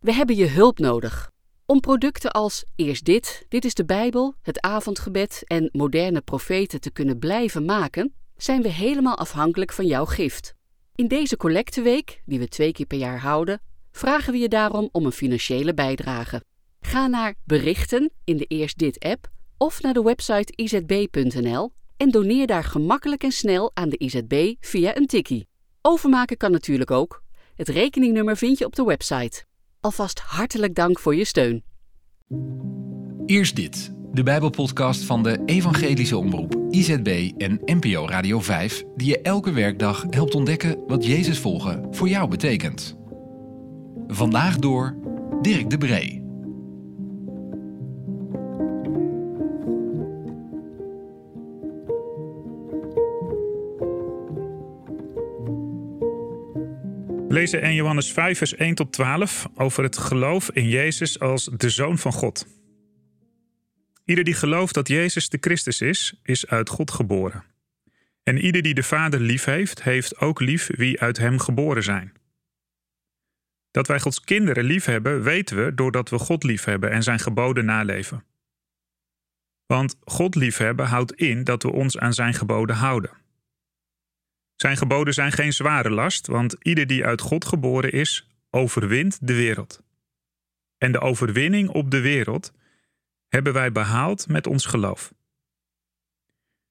We hebben je hulp nodig. Om producten als Eerst dit, Dit is de Bijbel, het avondgebed en moderne profeten te kunnen blijven maken, zijn we helemaal afhankelijk van jouw gift. In deze collecteweek, die we twee keer per jaar houden, vragen we je daarom om een financiële bijdrage. Ga naar berichten in de Eerst Dit app of naar de website izb.nl en doneer daar gemakkelijk en snel aan de IZB via een tikkie. Overmaken kan natuurlijk ook. Het rekeningnummer vind je op de website. Alvast hartelijk dank voor je steun. Eerst dit, de Bijbelpodcast van de Evangelische Omroep, IZB en NPO Radio 5, die je elke werkdag helpt ontdekken wat Jezus volgen voor jou betekent. Vandaag door Dirk de Bree. Lezen in Johannes 5, vers 1 tot 12 over het geloof in Jezus als de Zoon van God. Ieder die gelooft dat Jezus de Christus is, is uit God geboren. En ieder die de Vader lief heeft, heeft ook lief wie uit hem geboren zijn. Dat wij Gods kinderen lief hebben, weten we doordat we God lief hebben en zijn geboden naleven. Want God liefhebben houdt in dat we ons aan zijn geboden houden. Zijn geboden zijn geen zware last, want ieder die uit God geboren is, overwint de wereld. En de overwinning op de wereld hebben wij behaald met ons geloof.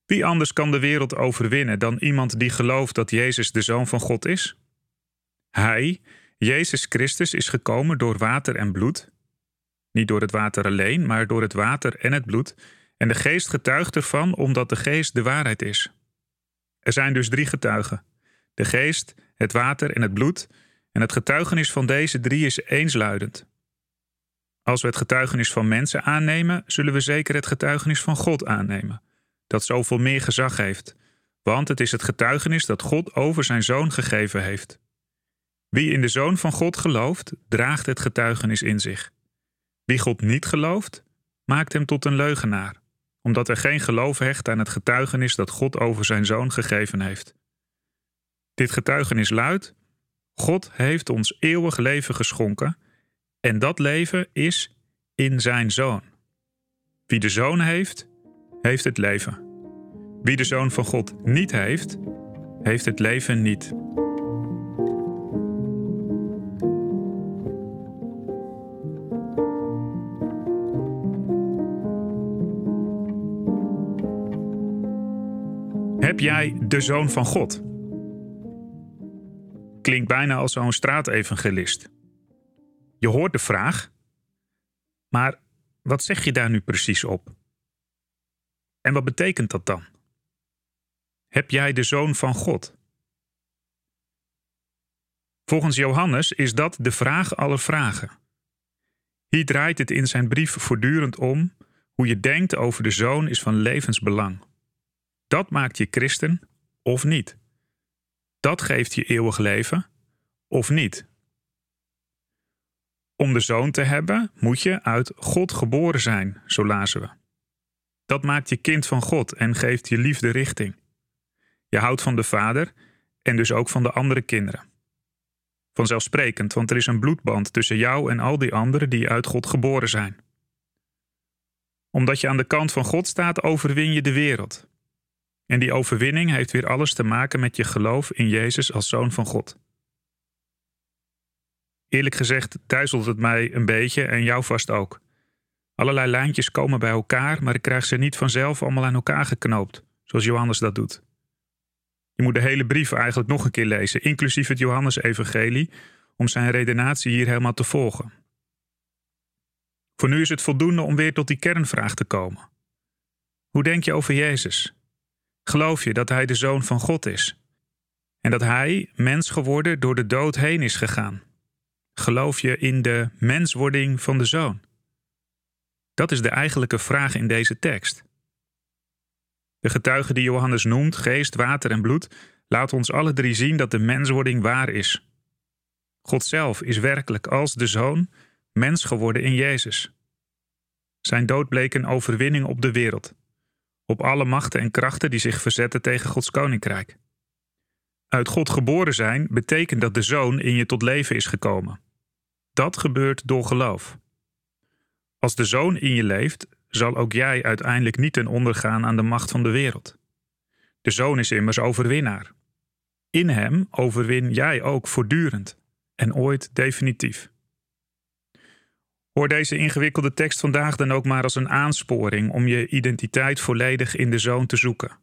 Wie anders kan de wereld overwinnen dan iemand die gelooft dat Jezus de Zoon van God is? Hij, Jezus Christus, is gekomen door water en bloed. Niet door het water alleen, maar door het water en het bloed. En de geest getuigt ervan, omdat de geest de waarheid is. Er zijn dus drie getuigen: de geest, het water en het bloed, en het getuigenis van deze drie is eensluidend. Als we het getuigenis van mensen aannemen, zullen we zeker het getuigenis van God aannemen, dat zoveel meer gezag heeft, want het is het getuigenis dat God over zijn zoon gegeven heeft. Wie in de zoon van God gelooft, draagt het getuigenis in zich. Wie God niet gelooft, maakt hem tot een leugenaar omdat er geen geloof hecht aan het getuigenis dat God over zijn zoon gegeven heeft. Dit getuigenis luidt: God heeft ons eeuwig leven geschonken, en dat leven is in zijn zoon. Wie de zoon heeft, heeft het leven. Wie de zoon van God niet heeft, heeft het leven niet. Heb jij de zoon van God? Klinkt bijna als zo'n straatevangelist. Je hoort de vraag, maar wat zeg je daar nu precies op? En wat betekent dat dan? Heb jij de zoon van God? Volgens Johannes is dat de vraag aller vragen. Hier draait het in zijn brief voortdurend om hoe je denkt over de zoon is van levensbelang. Dat maakt je christen of niet. Dat geeft je eeuwig leven of niet. Om de zoon te hebben, moet je uit God geboren zijn, zo lazen we. Dat maakt je kind van God en geeft je liefde richting. Je houdt van de vader en dus ook van de andere kinderen. Vanzelfsprekend, want er is een bloedband tussen jou en al die anderen die uit God geboren zijn. Omdat je aan de kant van God staat, overwin je de wereld. En die overwinning heeft weer alles te maken met je geloof in Jezus als zoon van God. Eerlijk gezegd duizelt het mij een beetje en jou vast ook. Allerlei lijntjes komen bij elkaar, maar ik krijg ze niet vanzelf allemaal aan elkaar geknoopt, zoals Johannes dat doet. Je moet de hele brief eigenlijk nog een keer lezen, inclusief het Johannes-evangelie, om zijn redenatie hier helemaal te volgen. Voor nu is het voldoende om weer tot die kernvraag te komen. Hoe denk je over Jezus? Geloof je dat Hij de Zoon van God is? En dat Hij, mens geworden, door de dood heen is gegaan? Geloof je in de menswording van de Zoon? Dat is de eigenlijke vraag in deze tekst. De getuigen die Johannes noemt, geest, water en bloed, laat ons alle drie zien dat de menswording waar is. God zelf is werkelijk als de Zoon mens geworden in Jezus. Zijn dood bleek een overwinning op de wereld op alle machten en krachten die zich verzetten tegen Gods koninkrijk. Uit God geboren zijn betekent dat de Zoon in je tot leven is gekomen. dat gebeurt door geloof. Als de zoon in je leeft, zal ook jij uiteindelijk niet ten onder gaan aan de macht van de wereld. De zoon is immers overwinnaar. In hem overwin jij ook voortdurend en ooit definitief. Hoor deze ingewikkelde tekst vandaag dan ook maar als een aansporing om je identiteit volledig in de zoon te zoeken.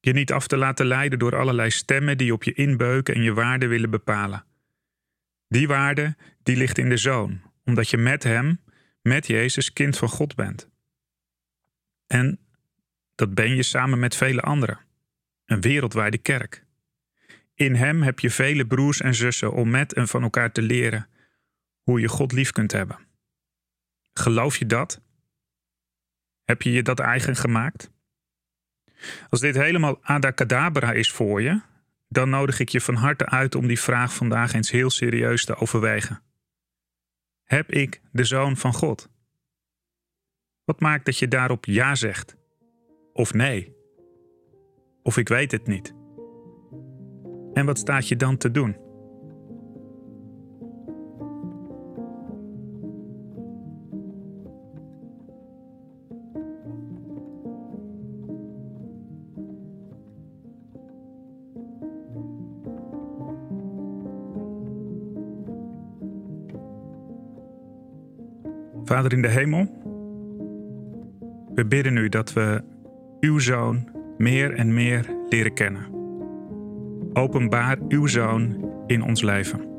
Je niet af te laten leiden door allerlei stemmen die op je inbeuken en je waarde willen bepalen. Die waarde, die ligt in de zoon, omdat je met hem, met Jezus, kind van God bent. En dat ben je samen met vele anderen. Een wereldwijde kerk. In hem heb je vele broers en zussen om met en van elkaar te leren hoe je God lief kunt hebben. Geloof je dat? Heb je je dat eigen gemaakt? Als dit helemaal adacadabra is voor je, dan nodig ik je van harte uit om die vraag vandaag eens heel serieus te overwegen. Heb ik de zoon van God? Wat maakt dat je daarop ja zegt? Of nee? Of ik weet het niet? En wat staat je dan te doen? Vader in de hemel, we bidden u dat we uw zoon meer en meer leren kennen. Openbaar uw zoon in ons leven.